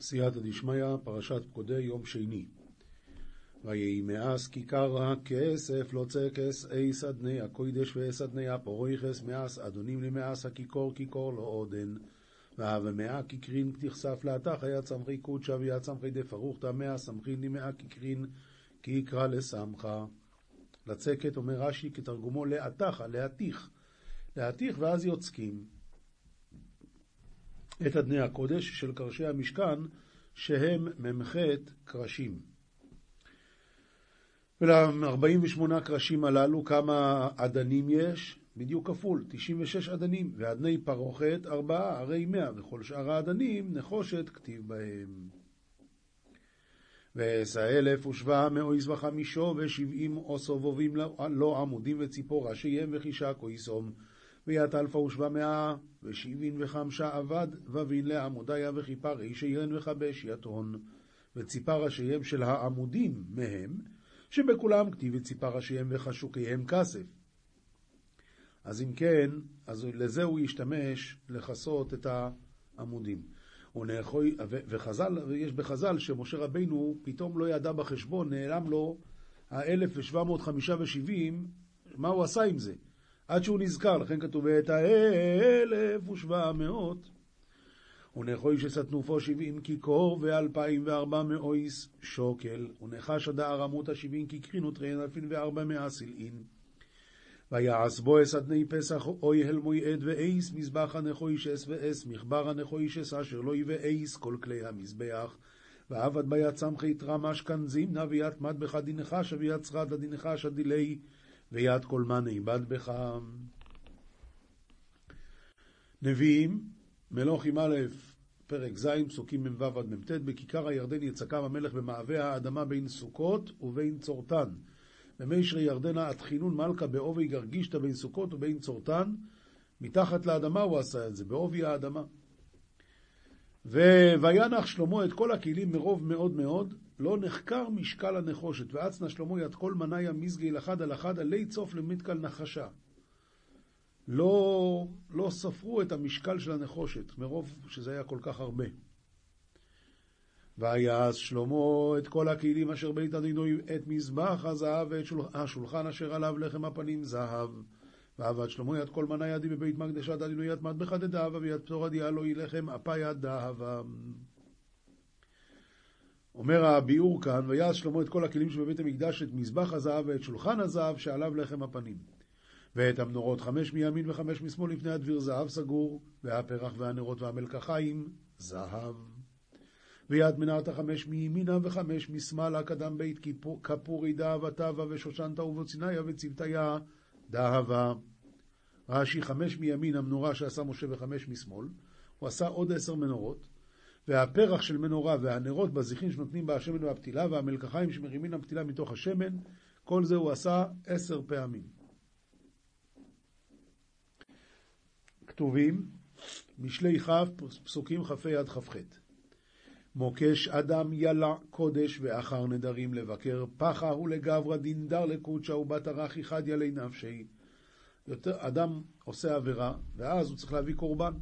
סייעתא דשמיא, פרשת פקודי, יום שני. ויהי מאז כיכר הכסף לא צקס אי סדני הקוידש וסדני הפורויכס מאז אדונים למאס הכיכור כיכור לא עודן. והווה מאה כקרין תכסף לאתך היה צמחי קודשא ויה צמחי דפרוכתא מאה סמכין למאה כקרין כי יקרא לסמכה. לצקת אומר רש"י כתרגומו לאתך, להתיך. להתיך ואז יוצקים. את אדני הקודש של קרשי המשכן, שהם מ"ח קרשים. ול-48 קרשים הללו כמה אדנים יש? בדיוק כפול, 96 אדנים, ואדני פרוכת ארבעה, הרי מאה, וכל שאר האדנים נחושת כתיב בהם. ועשה אלף ושבע מאויס וחמישו ושבעים או סובבים לו עמודים וציפור ראשיהם וחישה כויסום ויית אלפא ושבע מאה ושבעים וחמשה אבד ובין לעמודיה וכיפה רישיהן וכבש יתון וציפה ראשיהם של העמודים מהם שבכולם כתיב וציפה ראשיהם וחשוקיהם כסף אז אם כן, אז לזה הוא ישתמש לכסות את העמודים. ונאחוי, וחז"ל, ויש בחז"ל שמשה רבינו פתאום לא ידע בחשבון, נעלם לו ה-1757, מה הוא עשה עם זה? עד שהוא נזכר, לכן כתוב את ה-1700. ונאחוי שסתנופו שבעים כיכור ואלפיים וארבע מאויס שוקל, ונחש הדער עמותה שבעים כקרין וטריין אלפין וארבע מאה סילאין. ויעש בו אס אדני פסח אוי הל מויעד ואייס מזבח הנחוישס ואס מחבר הנחוישס אשר לא יבאייס כל כלי המזבח ועבד ביד סמכי תרמש כאן זימנה ויד מטבחה דינך שביד צרד דינך שדילי ויד כל מני בך. נביאים, מלוכים א', פרק ז', פסוקים מ"ו עד מ"ט, בכיכר הירדן יצקם המלך במעבה האדמה בין סוכות ובין צורתן. במישרי ירדנה אתחינון מלכה בעובי גרגישתא בין סוכות ובין צורתן, מתחת לאדמה הוא עשה את זה, בעובי האדמה. וינח שלמה את כל הכלים מרוב מאוד מאוד, לא נחקר משקל הנחושת, ואצנע שלמה יד כל מניה מזגי לחד על אחד עלי צוף למתקל נחשה. לא, לא ספרו את המשקל של הנחושת, מרוב שזה היה כל כך הרבה. ויעש שלמה את כל הכלים אשר בית אדינו את מזבח הזהב ואת השולחן אשר עליו לחם הפנים זהב. ועבד שלמה יד כל מנה ידי בבית מקדשת אדינו יד מטבח דדאבה ויד פטור עדיה לא ילחם אפה יד דאבה. אומר הביאור כאן, ויעש שלמה את כל הכלים שבבית המקדש, את מזבח הזהב ואת שולחן הזהב שעליו לחם הפנים. ואת המנורות חמש מימין וחמש משמאל לפני הדביר זהב סגור, והפרח והנרות והמלקחיים זהב. ויד מנרת חמש מימינה וחמש משמאלה, קדם בית כפורי דאבה טבה ושושנתה ובוציניה וצוותיה דאבה. רש"י חמש מימין המנורה שעשה משה וחמש משמאל, הוא עשה עוד עשר מנורות, והפרח של מנורה והנרות בזיכין שנותנים בה השמן והפתילה, והמלקחיים שמרימים הפתילה מתוך השמן, כל זה הוא עשה עשר פעמים. כתובים, משלי כ', פסוקים כ"ה עד כ"ח. מוקש אדם ילע קודש ואחר נדרים לבקר פחה הוא לגברא דינדר לקודשא ובת ערך אחד ילי נפשי. יותר, אדם עושה עבירה, ואז הוא צריך להביא קורבן.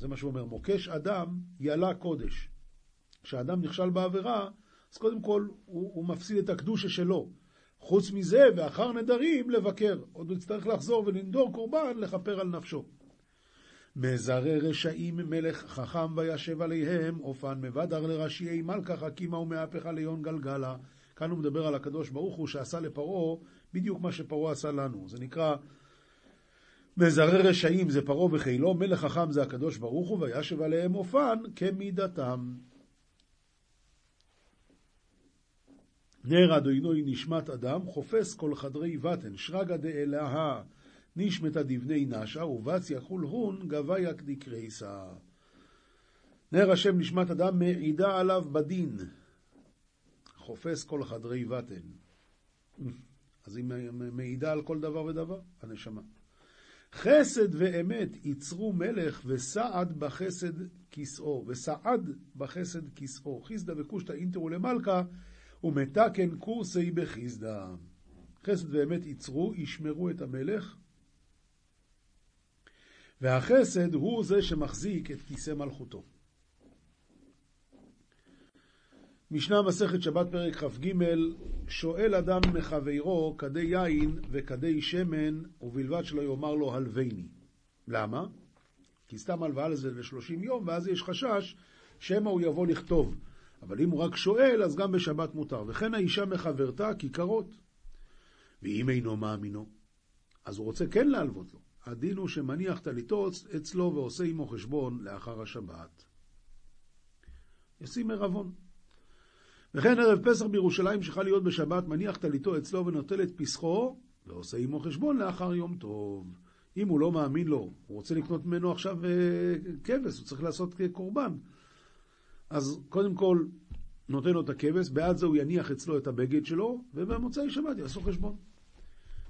זה מה שהוא אומר. מוקש אדם ילע קודש. כשאדם נכשל בעבירה, אז קודם כל הוא, הוא מפסיד את הקדושה שלו. חוץ מזה, ואחר נדרים, לבקר. עוד יצטרך לחזור ולנדור קורבן, לכפר על נפשו. מזרי רשעים מלך חכם וישב עליהם, אופן מבדר לראשיי מלכה חכימה ומהפכה ליון גלגלה. כאן הוא מדבר על הקדוש ברוך הוא שעשה לפרעה בדיוק מה שפרעה עשה לנו. זה נקרא מזרי רשעים זה פרעה וחילו, מלך חכם זה הקדוש ברוך הוא, וישב עליהם אופן כמידתם. נר אדוני נשמת אדם, חופש כל חדרי בטן, שרגא דאלהה נשמתא דבני נשא, ובץ יחול הון גבייק דקרייסא. נר השם נשמת אדם מעידה עליו בדין, חופש כל חדרי בטן. אז היא מעידה על כל דבר ודבר, הנשמה. חסד ואמת יצרו מלך וסעד בחסד כסאו, וסעד בחסד כסאו. חיסדא וקושטא אינטרו למלכה, ומתקן קורסי בחיסדא. חסד ואמת יצרו, ישמרו את המלך, והחסד הוא זה שמחזיק את כיסא מלכותו. משנה מסכת שבת פרק כ"ג, שואל אדם מחברו כדי יין וכדי שמן, ובלבד שלא יאמר לו הלוויני. למה? כי סתם הלוואה לזה ל-30 יום, ואז יש חשש שמא הוא יבוא לכתוב. אבל אם הוא רק שואל, אז גם בשבת מותר. וכן האישה מחברתה כיכרות. ואם אינו מאמינו, אז הוא רוצה כן להלוות לו. הדין הוא שמניח טליתו אצלו ועושה עמו חשבון לאחר השבת. ישים ערבון. וכן ערב פסח בירושלים שחל להיות בשבת, מניח טליתו אצלו ונוטל את פסחו, ועושה עמו חשבון לאחר יום טוב. אם הוא לא מאמין לו, הוא רוצה לקנות ממנו עכשיו אה, כבש, הוא צריך לעשות קורבן. אז קודם כל, נותן לו את הכבש, בעד זה הוא יניח אצלו את הבגד שלו, ובמוצאי שבת יעשו חשבון.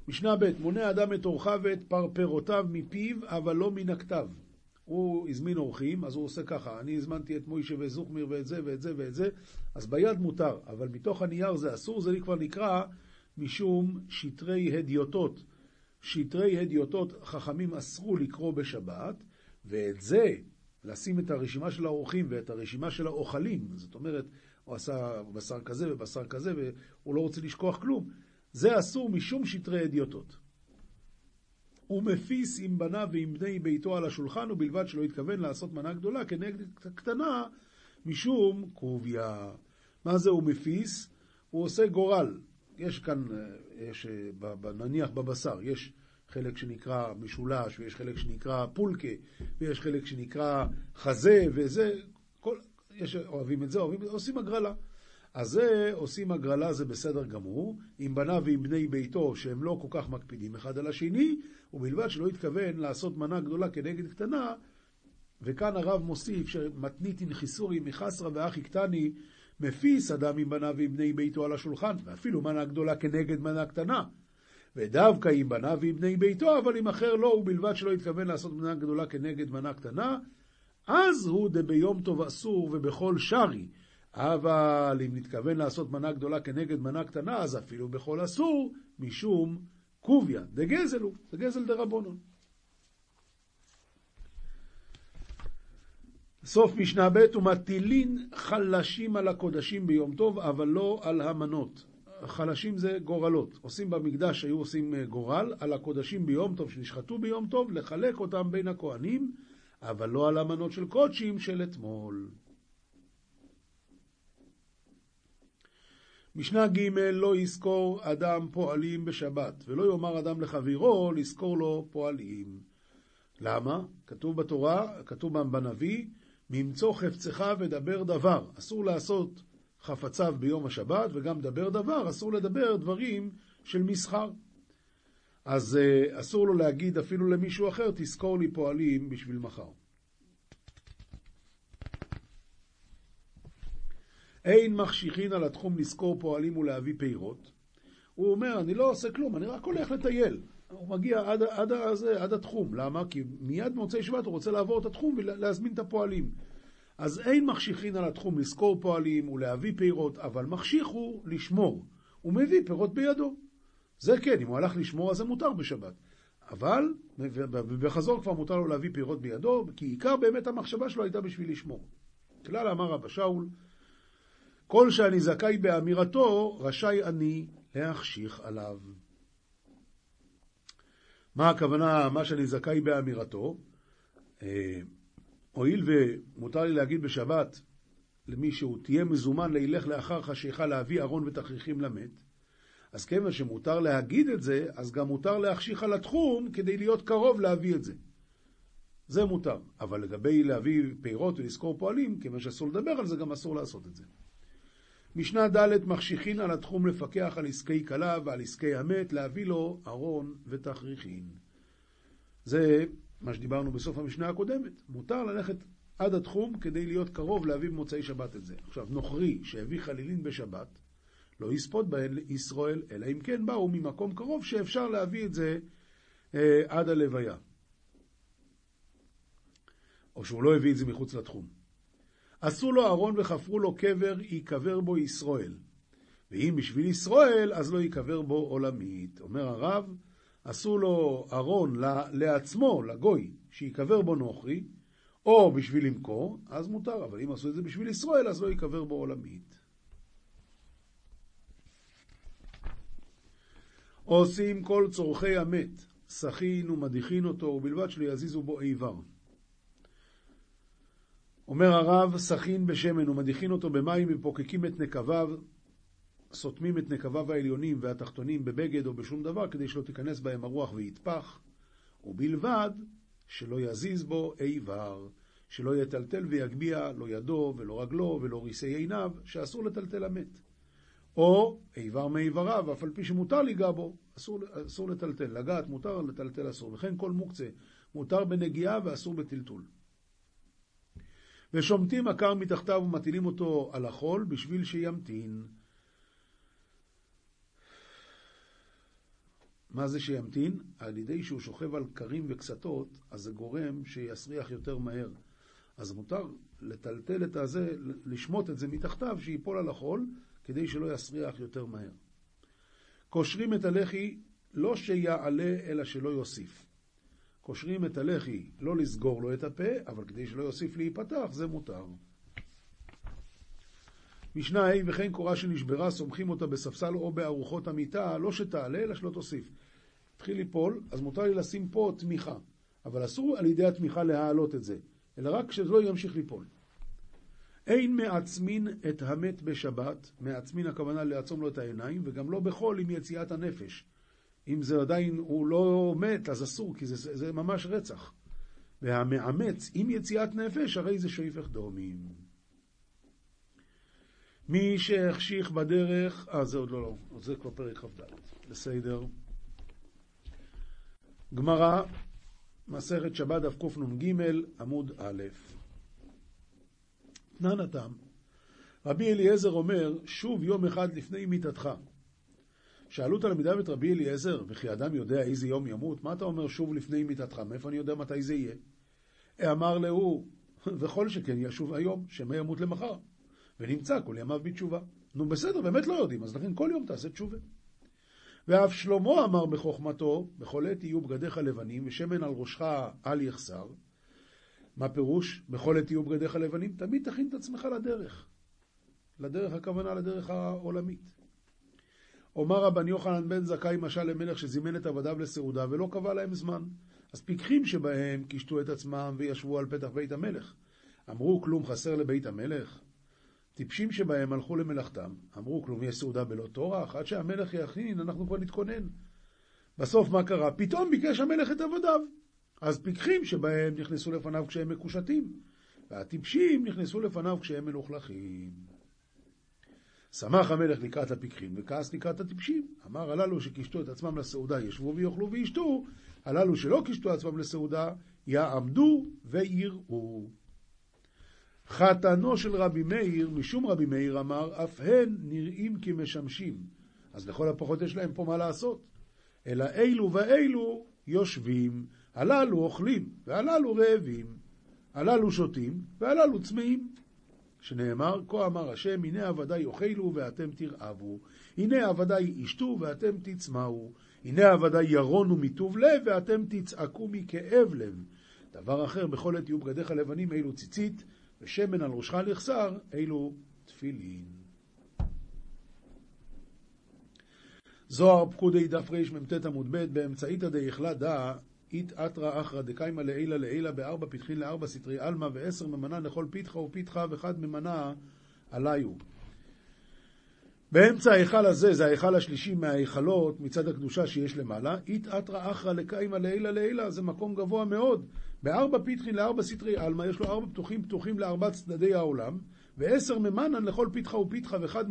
משנה ב' מונה אדם את אורחיו ואת פרפרותיו מפיו, אבל לא מן הכתב. הוא הזמין אורחים, אז הוא עושה ככה, אני הזמנתי את מוישה וזוכמיר ואת זה ואת זה ואת זה, אז ביד מותר, אבל מתוך הנייר זה אסור, זה כבר נקרא משום שטרי הדיוטות. שטרי הדיוטות חכמים אסרו לקרוא בשבת, ואת זה, לשים את הרשימה של האורחים ואת הרשימה של האוכלים, זאת אומרת, הוא עשה בשר כזה ובשר כזה, והוא לא רוצה לשכוח כלום, זה אסור משום שטרי הדיוטות. הוא מפיס עם בניו ועם בני ביתו על השולחן, ובלבד שלא התכוון לעשות מנה גדולה כנגד קטנה, משום קוביה. מה זה הוא מפיס? הוא עושה גורל. יש כאן, אה, יש, אה, נניח בבשר, יש חלק שנקרא משולש, ויש חלק שנקרא פולקה, ויש חלק שנקרא חזה, וזה, כל, יש, אוהבים את זה, אוהבים את זה, עושים הגרלה. אז זה, עושים הגרלה זה בסדר גמור, עם בניו ועם בני ביתו שהם לא כל כך מקפידים אחד על השני, ובלבד שלא התכוון לעשות מנה גדולה כנגד קטנה, וכאן הרב מוסיף שמתניתין חיסורי מחסרא ואחי קטני מפיס אדם עם בניו ועם בני ביתו על השולחן, ואפילו מנה גדולה כנגד מנה קטנה. ודווקא עם בניו ועם בני ביתו, אבל עם אחר לא, ובלבד שלא התכוון לעשות מנה גדולה כנגד מנה קטנה, אז הוא דביום טוב אסור ובכל שרי. אבל אם נתכוון לעשות מנה גדולה כנגד מנה קטנה, אז אפילו בכל אסור, משום קוביה. דגזל הוא, דגזל דרבונון. סוף משנה ב' ומטילין חלשים על הקודשים ביום טוב, אבל לא על המנות. חלשים זה גורלות. עושים במקדש, היו עושים אה, גורל, על הקודשים ביום טוב שנשחטו ביום טוב, לחלק אותם בין הכהנים, אבל לא על המנות של קודשים של אתמול. משנה ג' לא יזכור אדם פועלים בשבת, ולא יאמר אדם לחברו לזכור לו פועלים. למה? כתוב בתורה, כתוב בנביא, ממצוא חפצך ודבר דבר. אסור לעשות חפציו ביום השבת, וגם דבר דבר, אסור לדבר דברים של מסחר. אז uh, אסור לו להגיד אפילו למישהו אחר, תזכור לי פועלים בשביל מחר. אין מחשיכין על התחום לזכור פועלים ולהביא פירות. הוא אומר, אני לא עושה כלום, אני רק הולך לטייל. הוא מגיע עד, עד, עד, עד התחום. למה? כי מיד במוצאי שבת הוא רוצה לעבור את התחום ולהזמין את הפועלים. אז אין מחשיכין על התחום לזכור פועלים ולהביא פירות, אבל מחשיך הוא לשמור. הוא מביא פירות בידו. זה כן, אם הוא הלך לשמור אז זה מותר בשבת. אבל בחזור כבר מותר לו להביא פירות בידו, כי עיקר באמת המחשבה שלו הייתה בשביל לשמור. כלל אמר רבא שאול, כל שאני זכאי באמירתו, רשאי אני להחשיך עליו. מה הכוונה, מה שאני זכאי באמירתו? אה, הואיל ומותר לי להגיד בשבת למישהו, תהיה מזומן לילך לאחר חשיכה להביא ארון ותכריכים למת, אז כיוון שמותר להגיד את זה, אז גם מותר להחשיך על התחום כדי להיות קרוב להביא את זה. זה מותר. אבל לגבי להביא פירות ולזכור פועלים, כיוון שאסור לדבר על זה, גם אסור לעשות את זה. משנה ד' מחשיכין על התחום לפקח על עסקי כלה ועל עסקי המת, להביא לו ארון ותכריכין. זה מה שדיברנו בסוף המשנה הקודמת. מותר ללכת עד התחום כדי להיות קרוב להביא במוצאי שבת את זה. עכשיו, נוכרי שהביא חלילין בשבת, לא יספוט בהן ישראל, אלא אם כן באו ממקום קרוב שאפשר להביא את זה אה, עד הלוויה. או שהוא לא הביא את זה מחוץ לתחום. עשו לו ארון וחפרו לו קבר, ייקבר בו ישראל. ואם בשביל ישראל, אז לא ייקבר בו עולמית. אומר הרב, עשו לו ארון לעצמו, לגוי, שיקבר בו נוכרי, או בשביל למכור, אז מותר, אבל אם עשו את זה בשביל ישראל, אז לא ייקבר בו עולמית. עושים כל צורכי המת, שכין ומדיחין אותו, ובלבד שלא יזיזו בו איבר. אומר הרב, סכין בשמן ומדיחין אותו במים ופוקקים את נקביו, סותמים את נקביו העליונים והתחתונים בבגד או בשום דבר, כדי שלא תיכנס בהם הרוח ויטפח, ובלבד שלא יזיז בו איבר, שלא יטלטל ויגביה לא ידו ולא רגלו ולא ריסי עיניו, שאסור לטלטל המת. או איבר מאיבריו, אף על פי שמותר ליגע בו, אסור, אסור לטלטל. לגעת מותר, לטלטל אסור. וכן כל מוקצה מותר בנגיעה ואסור בטלטול. ושומטים עקר מתחתיו ומטילים אותו על החול בשביל שימתין. מה זה שימתין? על ידי שהוא שוכב על קרים וקסתות, אז זה גורם שיסריח יותר מהר. אז מותר לטלטל את הזה, לשמוט את זה מתחתיו, שייפול על החול, כדי שלא יסריח יותר מהר. קושרים את הלחי לא שיעלה, אלא שלא יוסיף. קושרים את הלחי לא לסגור לו את הפה, אבל כדי שלא יוסיף להיפתח, זה מותר. משנה ה' וכן קורה שנשברה, סומכים אותה בספסל או בארוחות המיטה, לא שתעלה, אלא שלא תוסיף. התחיל ליפול, אז מותר לי לשים פה תמיכה, אבל אסור על ידי התמיכה להעלות את זה, אלא רק שזה לא ימשיך ליפול. אין מעצמין את המת בשבת, מעצמין הכוונה לעצום לו את העיניים, וגם לא בחול עם יציאת הנפש. אם זה עדיין, הוא לא מת, אז אסור, כי זה, זה, ממש רצח. והמאמץ עם יציאת נפש, הרי זה שופך דומים. מי שהחשיך בדרך, אה, זה עוד לא, לא, זה כבר פרק כ"ד. בסדר. גמרא, מסכת שבת דף קנ"ג, עמוד א'. תנן התם, רבי אליעזר אומר, שוב יום אחד לפני מיתתך. שאלו תלמידיו את רבי אליעזר, וכי אדם יודע איזה יום ימות, מה אתה אומר שוב לפני מיתתך? מאיפה אני יודע מתי זה יהיה? אמר להוא, וכל שכן ישוב היום, שמא ימות למחר, ונמצא כל ימיו בתשובה. נו בסדר, באמת לא יודעים, אז לכן כל יום תעשה תשובה. ואף שלמה אמר בחוכמתו, בכל עת יהיו בגדיך לבנים, ושמן על ראשך אל יחסר. מה פירוש? בכל עת יהיו בגדיך לבנים? תמיד תכין את עצמך לדרך. לדרך הכוונה לדרך העולמית. אומר רבן יוחנן בן זכאי משל למלך שזימן את עבדיו לסעודה ולא קבע להם זמן. אז פיקחים שבהם קישטו את עצמם וישבו על פתח בית המלך. אמרו כלום חסר לבית המלך? טיפשים שבהם הלכו למלאכתם, אמרו כלום יש סעודה בלא טורח, עד שהמלך יכין אנחנו כבר נתכונן. בסוף מה קרה? פתאום ביקש המלך את עבדיו. אז פיקחים שבהם נכנסו לפניו כשהם מקושטים, והטיפשים נכנסו לפניו כשהם מלוכלכים. שמח המלך לקראת הפיקחים וכעס לקראת הטיפשים. אמר הללו שקישטו את עצמם לסעודה ישבו ויאכלו וישתו, הללו שלא קישטו עצמם לסעודה יעמדו ויראו. חתנו של רבי מאיר, משום רבי מאיר אמר, אף הן נראים כמשמשים. אז לכל הפחות יש להם פה מה לעשות. אלא אלו ואלו יושבים, הללו אוכלים, והללו רעבים, הללו שותים, והללו צמאים. שנאמר, כה אמר השם, הנה עבדי יאכלו ואתם תרעבו, הנה עבדי ישתו ואתם תצמאו, הנה עבדי ירונו מטוב לב ואתם תצעקו מכאב לב. דבר אחר, בכל עת יהיו בגדיך לבנים, אילו ציצית, ושמן על ראשך לכסר, אילו תפילין. זוהר פקודי דף רמ"ט עמוד ב' באמצעיתא דאיכלה דא אית אתרא אחרא דקיימא לעילה לעילה בארבע פתחין לארבע סטרי עלמא ועשר ממנה לכל פיתחה ופיתחה ואחד ממנה עליו. באמצע ההיכל הזה, זה ההיכל השלישי מההיכלות מצד הקדושה שיש למעלה, אית אתרא אחרא לקיימא לעילה לעילה, זה מקום גבוה מאוד. בארבע פיתחין לארבע סטרי עלמא, יש לו ארבע פתוחים פתוחים לארבע צדדי העולם, ועשר ממנן לכל פיתחה ופיתחה ואחד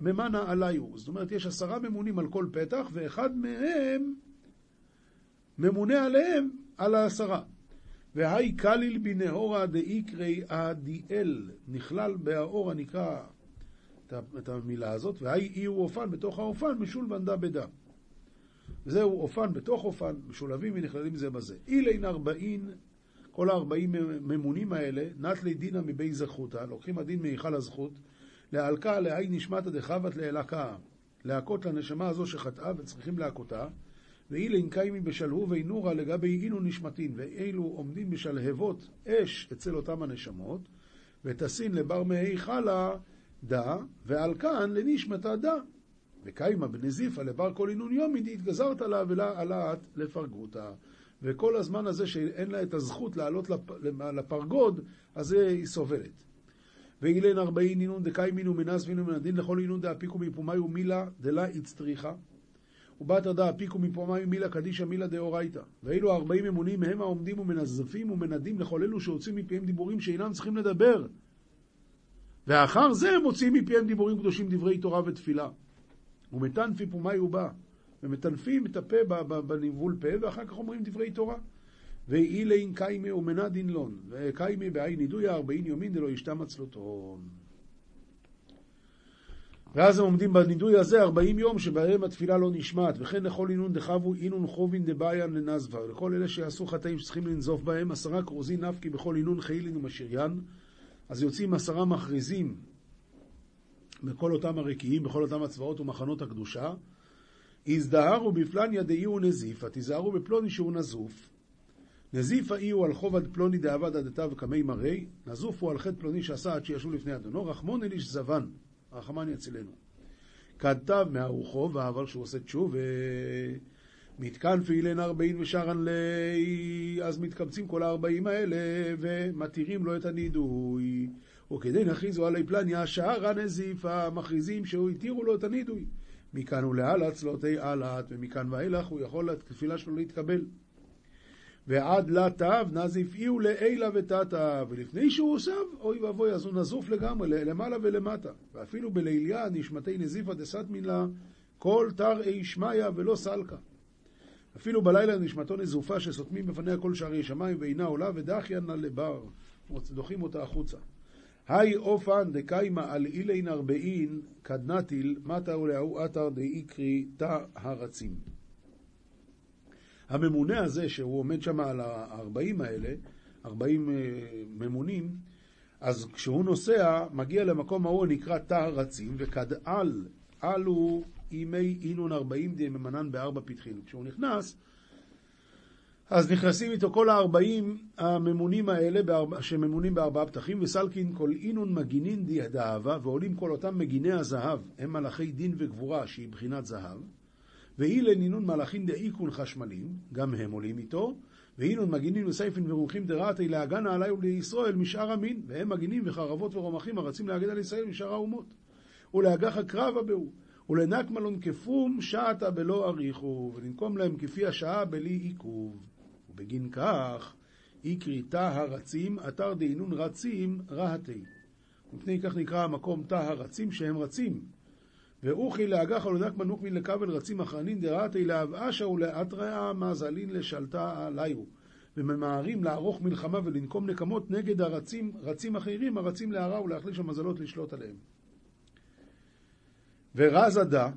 ממנה עליו. זאת אומרת, יש עשרה ממונים על כל פתח, ואחד מהם ממונה עליהם על העשרה. והי קליל בנהורה דאיקרי אדיאל, נכלל בהאור הנקרא את המילה הזאת, והי אי הוא אופן בתוך האופן משול בנדה בדה. זהו אופן בתוך אופן, משולבים ונכללים זה בזה. אילין ארבעין, כל הארבעים ממונים האלה, נטלי דינא מבי זכותא, לוקחים הדין מהיכל הזכות, להלקה להי נשמתא דחבת להלקה, להכות לנשמה הזו שחטאה וצריכים להכותה, ואילין קיימי בשלהו ואינורה לגבי אינו נשמתין, ואילו עומדים בשלהבות אש אצל אותם הנשמות, ותסין לבר מהי חלה דה, ועל כאן לנשמתה דה. וקיימה בנזיפה לבר כל עינון יומי, התגזרת לה ולעלת לפרגותה. וכל הזמן הזה שאין לה את הזכות לעלות לפ... לפרגוד, אז היא סובלת. ואילן ארבעין אינון דקיימינו מנזבינו מנדין לכל אינון דאפיקו מפומאי ומילה דלה איצטריכה. ובתר דא אפיקו מפומאי ומילה קדישא מילה דאורייתא. ואילו ארבעים אמונים הם העומדים ומנזפים ומנדים לכל אלו שהוצאים מפיהם דיבורים שאינם צריכים לדבר. ואחר זה הם מוציאים מפיהם דיבורים קדושים דברי תורה ותפילה. ומתנפי פומאי ובא. ומטנפים את הפה בניבול פה, ואחר כך אומרים דברי תורה. ואילין קיימי ומנדין לון, וקיימי בעין נידויה ארבעין יומין דלא ישתמץ לו טון. ואז הם עומדים בנידוי הזה ארבעים יום שבהם התפילה לא נשמעת, וכן לכל אינון דחבו אינון חובין דבעיין לנזבה, ולכל אלה שיעשו חטאים שצריכים לנזוף בהם, עשרה כרוזין נפקי בכל אינון חיילין ומשריין, אז יוצאים עשרה מכריזים בכל אותם הרקיעים, בכל אותם הצבאות ומחנות הקדושה, הזדהרו בפלניה דאי הוא נזיפה, תיזהרו בפלוני שהוא נזוף. נזיפה אי הוא על חובד פלוני דאבד עדתה וקמי מרי, נזוף הוא על חטא פלוני שעשה עד שישוב לפני אדונו, רחמון אל איש זבן, רחמן יצילנו. כתב מהרוחו ואבל שהוא עושה תשוב, מתקן פעילן ארבעים ושרן לי, אז מתקבצים כל הארבעים האלה ומתירים לו את הנידוי. וכדי נכריזו עלי פלניה, שערה נזיפה, מכריזים שהוא התירו לו את הנידוי. מכאן ולהלאה צלותי עלת, ומכאן ואילך הוא יכול התפילה שלו להתקבל. ועד לתו נזיף איהו לעילה ותתא, ולפני שהוא עושה, אוי ואבוי, אז הוא נזוף לגמרי, למעלה ולמטה. ואפילו בליליה נשמתי נזיפא דסתמין לה, כל תר אי שמיא ולא סלקה. אפילו בלילה נשמתו נזופה שסותמים בפניה כל שערי שמיים ואינה עולה ודחיין לה לבר, דוחים אותה החוצה. היי אופן דקיימה על אילין ארבעין קדנתיל מטה ולאו אתר דאיקרי תא הרצים. הממונה הזה, שהוא עומד שם על הארבעים האלה, ארבעים אה, ממונים, אז כשהוא נוסע, מגיע למקום ההוא נקרא תא הרצים, וכדעל, עלו ימי אינון ארבעים דממנן בארבע פתחין. כשהוא נכנס, אז נכנסים איתו כל הארבעים הממונים האלה, בארבע, שממונים בארבעה פתחים, וסלקין כל אינון מגינין די דאבה, ועולים כל אותם מגיני הזהב, הם מלאכי דין וגבורה, שהיא בחינת זהב, ואילן אינון מלאכין דאיקון חשמלים, גם הם עולים איתו, ואינון מגינין וסייפין ורוחים דרעתי להגנה עלי ולישראל משאר המין, והם מגינים וחרבות ורומחים הרצים להגן על ישראל משאר האומות. ולהגח הקרבה בהו, ולנקמלון כפום שעתה בלא אריכו, ולנקום להם כפי השעה בלי עיכוב. ובגין כך, איקרי תא הרצים, אתר דהינון רצים רהתי. מפני כך נקרא המקום תא הרצים שהם רצים. ואוכי לאגח ולנק מנוקמין לקבל רצים אחרנין דרהתי לאבאשה ולאתראה מזלין לשלטה עליו. וממהרים לערוך מלחמה ולנקום נקמות נגד הרצים, רצים אחרים הרצים להרע ולהחליש המזלות לשלוט עליהם. ורזדה,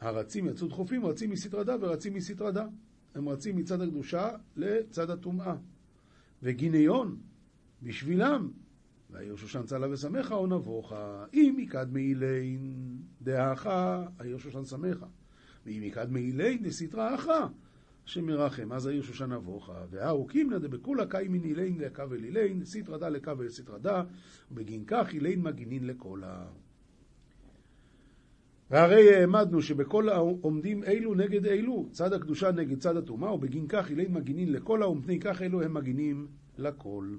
הרצים יצאו דחופים, רצים מסתרדה ורצים מסתרדה. הם רצים מצד הקדושה לצד הטומאה. וגיניון, בשבילם, והעיר שושן צלה ושמחה או נבוכה, אם יקד מעילין דאחה, העיר שושן שמחה. ואם יקד מעילין דסתרא אחא, השם ירחם, אז העיר שושן נבוכה. והאו קימנא דבכולה קיימין אילין לקבל אילין, סתרא דא לקבל סתרא דא, ובגין כך אילין מגינין לקולה. והרי העמדנו שבכל העומדים אלו נגד אלו, צד הקדושה נגד צד הטומאה, ובגין כך אילי מגינין לכל ומפני כך אלו הם מגינים לכל.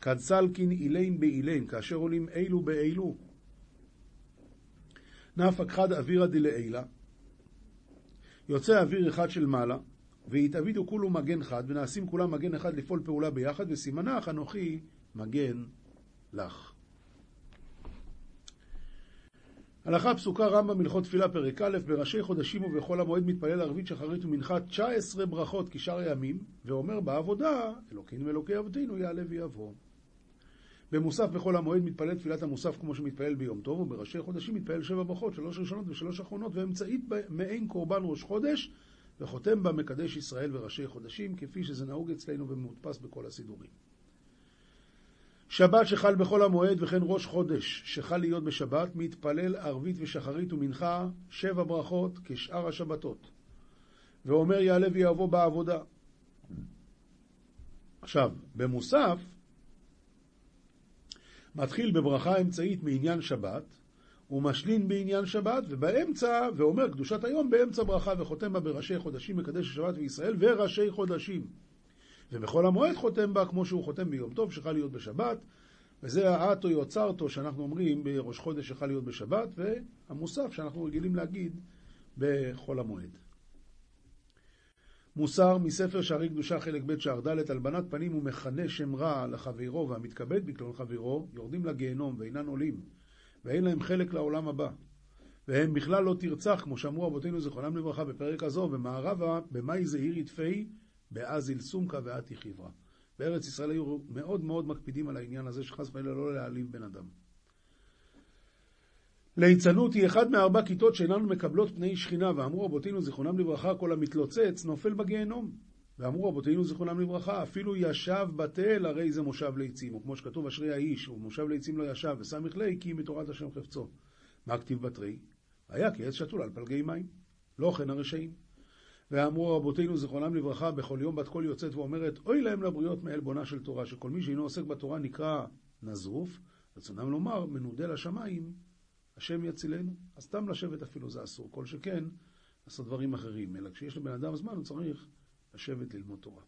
כדסלקין אילין באילין, כאשר עולים אלו באלו. נפק חד אווירא דלעילה, יוצא אוויר אחד של מעלה, והתאבידו כולו מגן חד, ונעשים כולם מגן אחד לפעול פעולה ביחד, וסימנך אנוכי מגן לך. הלכה פסוקה רמב"ם הלכות תפילה פרק א', בראשי חודשים ובכל המועד מתפלל ערבית שחרית ומנחה 19 ברכות כשאר הימים, ואומר בעבודה, אלוקינו אלוקי אבותינו יעלה ויבוא. במוסף בכל המועד מתפלל תפילת המוסף כמו שמתפלל ביום טוב, ובראשי חודשים מתפלל שבע ברכות, שלוש ראשונות ושלוש אחרונות, ואמצעית מעין קורבן ראש חודש, וחותם בה מקדש ישראל וראשי חודשים, כפי שזה נהוג אצלנו ומודפס בכל הסידורים. שבת שחל בחול המועד וכן ראש חודש שחל להיות בשבת, מתפלל ערבית ושחרית ומנחה שבע ברכות כשאר השבתות. ואומר יעלה ויבוא בעבודה. עכשיו, במוסף, מתחיל בברכה אמצעית מעניין שבת, הוא משלין בעניין שבת, ובאמצע, ואומר קדושת היום באמצע ברכה, וחותם בה בראשי חודשים מקדש שבת וישראל, וראשי חודשים. ובכל המועד חותם בה כמו שהוא חותם ביום טוב, שחל להיות בשבת, וזה האטו יוצרתו שאנחנו אומרים בראש חודש שחל להיות בשבת, והמוסף שאנחנו רגילים להגיד בחול המועד. מוסר מספר שערי קדושה חלק ב' שער ד' הלבנת פנים ומכנה שם רע לחברו והמתכבד בקלון חברו יורדים לגיהנום ואינן עולים ואין להם חלק לעולם הבא והם בכלל לא תרצח כמו שאמרו אבותינו זכרונם לברכה בפרק הזו ומערבה במאי זעיר ידפי באזיל סומקה ואתי חברה בארץ ישראל היו מאוד מאוד מקפידים על העניין הזה שחס וחלילה לא להעליב בן אדם ליצנות היא אחד מארבע כיתות שאינן מקבלות פני שכינה, ואמרו רבותינו זיכרונם לברכה, כל המתלוצץ נופל בגיהנום. ואמרו רבותינו זיכרונם לברכה, אפילו ישב בתל, הרי זה מושב ליצים, או כמו שכתוב אשרי האיש, ומושב ליצים לא ישב, וסמיך ליה כי מתורת השם חפצו. מה כתיב בתרי? היה כי עץ שתול על פלגי מים, לא כן הרשעים. ואמרו רבותינו זיכרונם לברכה, בכל יום בת קול יוצאת ואומרת, אוי להם לבריות מעלבונה של תורה, שכל מי שאינו עוסק בתורה נקרא נזוף, רצונם לומר, מנודה לשמיים השם יצילנו. אז סתם לשבת אפילו זה אסור, כל שכן לעשות דברים אחרים, אלא כשיש לבן אדם זמן הוא צריך לשבת ללמוד תורה.